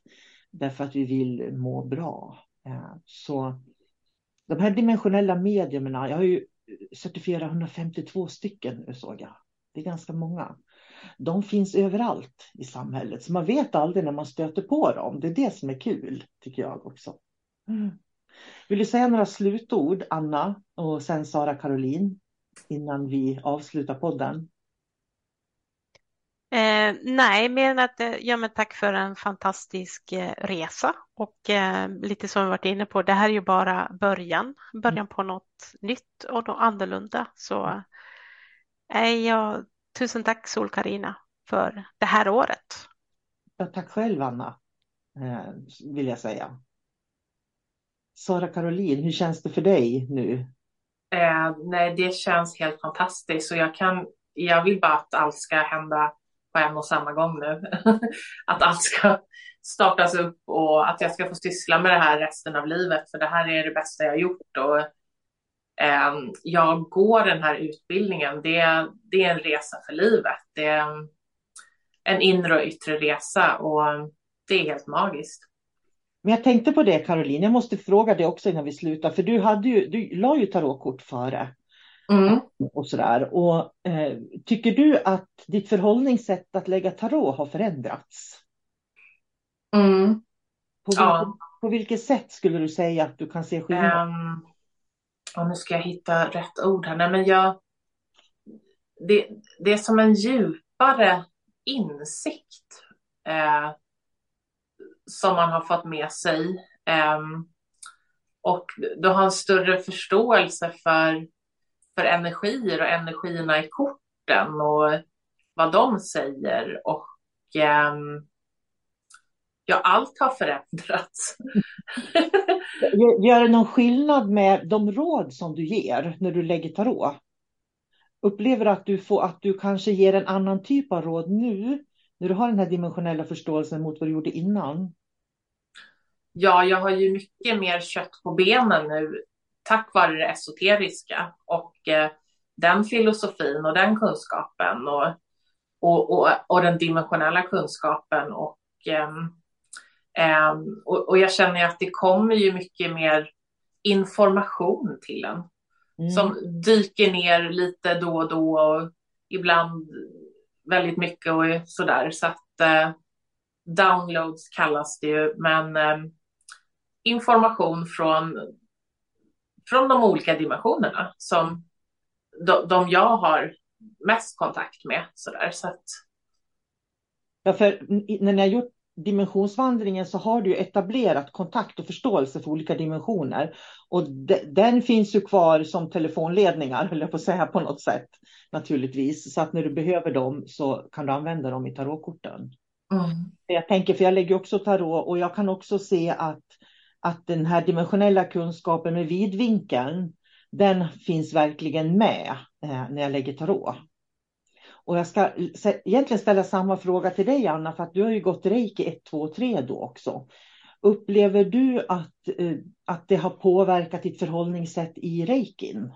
Därför att vi vill må bra. Så de här dimensionella medierna, jag har ju certifierat 152 stycken nu såg jag. Det är ganska många. De finns överallt i samhället, så man vet aldrig när man stöter på dem. Det är det som är kul, tycker jag också. Mm. Vill du säga några slutord, Anna, och sen Sara Caroline, innan vi avslutar podden? Eh, nej, men att eh, ja, men tack för en fantastisk eh, resa och eh, lite som vi varit inne på, det här är ju bara början, början mm. på något nytt och något annorlunda. Så eh, jag, tusen tack sol karina för det här året. Ja, tack själv Anna, eh, vill jag säga. Sara Caroline, hur känns det för dig nu? nej, det känns helt fantastiskt och jag kan, jag vill bara att allt ska hända på en och samma gång nu. att allt ska startas upp och att jag ska få syssla med det här resten av livet, för det här är det bästa jag har gjort. Och, eh, jag går den här utbildningen, det, det är en resa för livet. Det är en inre och yttre resa och det är helt magiskt. Men jag tänkte på det Caroline, jag måste fråga dig också innan vi slutar, för du, hade ju, du la ju tarotkort före. Mm. Och sådär. Och, eh, tycker du att ditt förhållningssätt att lägga tarot har förändrats? Mm. På, vilket, ja. på vilket sätt skulle du säga att du kan se skillnad? Um, och nu ska jag hitta rätt ord här. Nej, men jag, det, det är som en djupare insikt eh, som man har fått med sig. Eh, och du har en större förståelse för, för energier och energierna i korten och vad de säger. Och eh, ja, allt har förändrats. Gör det någon skillnad med de råd som du ger när du lägger tarot? Upplever du att du, får, att du kanske ger en annan typ av råd nu när du har den här dimensionella förståelsen mot vad du gjorde innan? Ja, jag har ju mycket mer kött på benen nu tack vare det esoteriska och eh, den filosofin och den kunskapen och, och, och, och den dimensionella kunskapen och, eh, eh, och, och jag känner att det kommer ju mycket mer information till en mm. som dyker ner lite då och då och ibland väldigt mycket och sådär. Så att eh, downloads kallas det ju, men eh, information från, från de olika dimensionerna som de, de jag har mest kontakt med. Sådär, så att... Ja, för när ni har gjort dimensionsvandringen så har du etablerat kontakt och förståelse för olika dimensioner. Och de, den finns ju kvar som telefonledningar, höll jag på att säga på något sätt. Naturligtvis, så att när du behöver dem så kan du använda dem i tarotkorten. Mm. Jag tänker, för jag lägger också tarot och jag kan också se att, att den här dimensionella kunskapen med vidvinkeln, den finns verkligen med eh, när jag lägger tarot. Och jag ska egentligen ställa samma fråga till dig Anna, för att du har ju gått reiki 1, 2, 3 då också. Upplever du att, eh, att det har påverkat ditt förhållningssätt i reikin?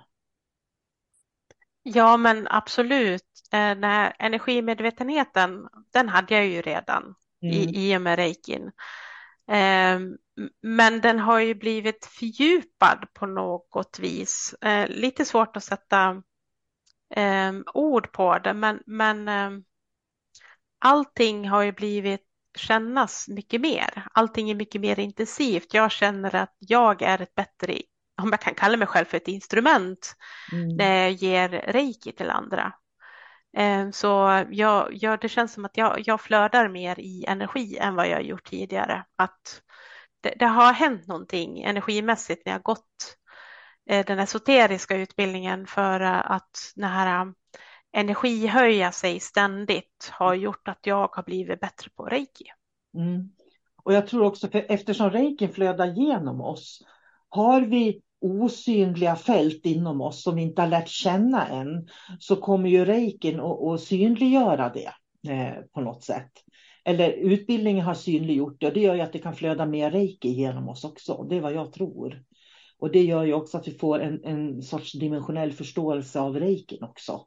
Ja, men absolut. Den här energimedvetenheten, den hade jag ju redan mm. i, i och med reikin. Ehm, men den har ju blivit fördjupad på något vis. Eh, lite svårt att sätta eh, ord på det, men, men eh, allting har ju blivit kännas mycket mer. Allting är mycket mer intensivt. Jag känner att jag är ett bättre, om jag kan kalla mig själv för ett instrument, mm. när jag ger reiki till andra. Ehm, så jag, jag, det känns som att jag, jag flödar mer i energi än vad jag gjort tidigare. Att det, det har hänt någonting energimässigt när jag gått den esoteriska utbildningen för eh, att den här eh, energihöja sig ständigt har gjort att jag har blivit bättre på reiki. Mm. Och jag tror också, för eftersom reikin flödar genom oss, har vi osynliga fält inom oss som vi inte har lärt känna än, så kommer ju reikin att synliggöra det eh, på något sätt. Eller utbildningen har synliggjort det och det gör ju att det kan flöda mer reiki genom oss också. Det är vad jag tror. Och det gör ju också att vi får en, en sorts dimensionell förståelse av reikin också.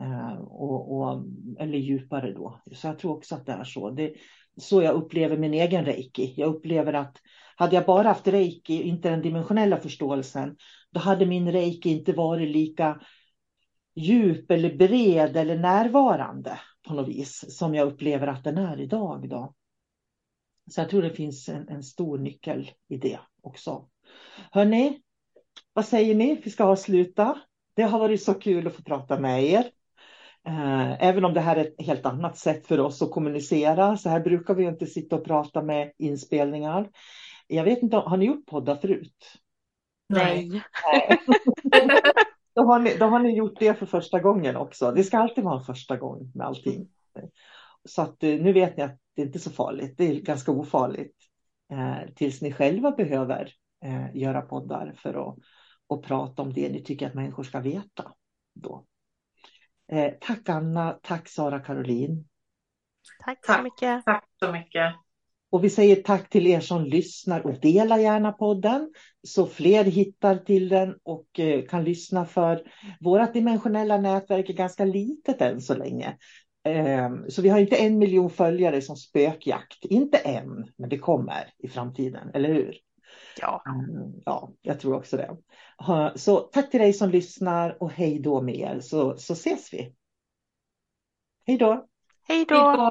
Eh, och, och, eller djupare då. Så jag tror också att det är så. Det, så jag upplever min egen reiki. Jag upplever att hade jag bara haft reiki, inte den dimensionella förståelsen, då hade min reiki inte varit lika djup eller bred eller närvarande på något vis som jag upplever att den är idag. Då. Så jag tror det finns en, en stor nyckel i det också. Hörni, vad säger ni? Vi ska avsluta. Det har varit så kul att få prata med er. Eh, även om det här är ett helt annat sätt för oss att kommunicera. Så här brukar vi inte sitta och prata med inspelningar. Jag vet inte, har ni gjort poddar förut? Nej. Nej. då, har ni, då har ni gjort det för första gången också. Det ska alltid vara en första gång med allting. Så att eh, nu vet ni att det inte är så farligt. Det är ganska ofarligt. Eh, tills ni själva behöver eh, göra poddar för att och prata om det ni tycker att människor ska veta. Då. Eh, tack Anna, tack Sara Caroline. Tack så mycket. Tack så mycket. Och vi säger tack till er som lyssnar och delar gärna podden så fler hittar till den och eh, kan lyssna för vårt dimensionella nätverk är ganska litet än så länge. Ehm, så vi har inte en miljon följare som spökjakt, inte än, men det kommer i framtiden, eller hur? Ja. Mm, ja, jag tror också det. Så tack till dig som lyssnar och hej då med er så, så ses vi. Hej då! Hej då!